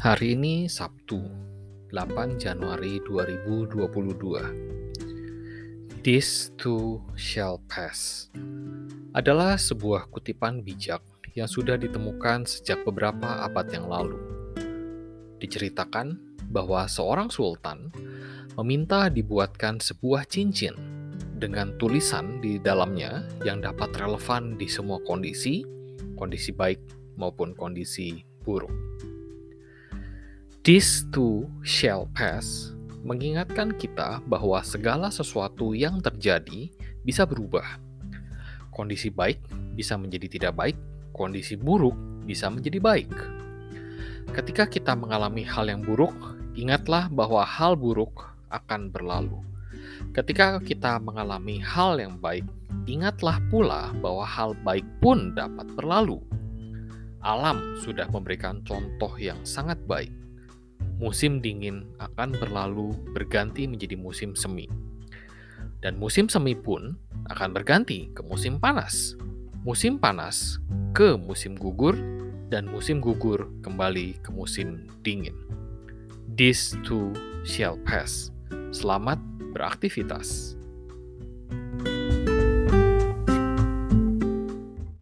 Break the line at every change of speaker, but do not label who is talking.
Hari ini Sabtu, 8 Januari 2022. This too shall pass adalah sebuah kutipan bijak yang sudah ditemukan sejak beberapa abad yang lalu. Diceritakan bahwa seorang sultan meminta dibuatkan sebuah cincin dengan tulisan di dalamnya yang dapat relevan di semua kondisi, kondisi baik maupun kondisi buruk. This too shall pass mengingatkan kita bahwa segala sesuatu yang terjadi bisa berubah. Kondisi baik bisa menjadi tidak baik, kondisi buruk bisa menjadi baik. Ketika kita mengalami hal yang buruk, ingatlah bahwa hal buruk akan berlalu. Ketika kita mengalami hal yang baik, ingatlah pula bahwa hal baik pun dapat berlalu. Alam sudah memberikan contoh yang sangat baik musim dingin akan berlalu berganti menjadi musim semi. Dan musim semi pun akan berganti ke musim panas. Musim panas ke musim gugur dan musim gugur kembali ke musim dingin. This too shall pass. Selamat beraktivitas.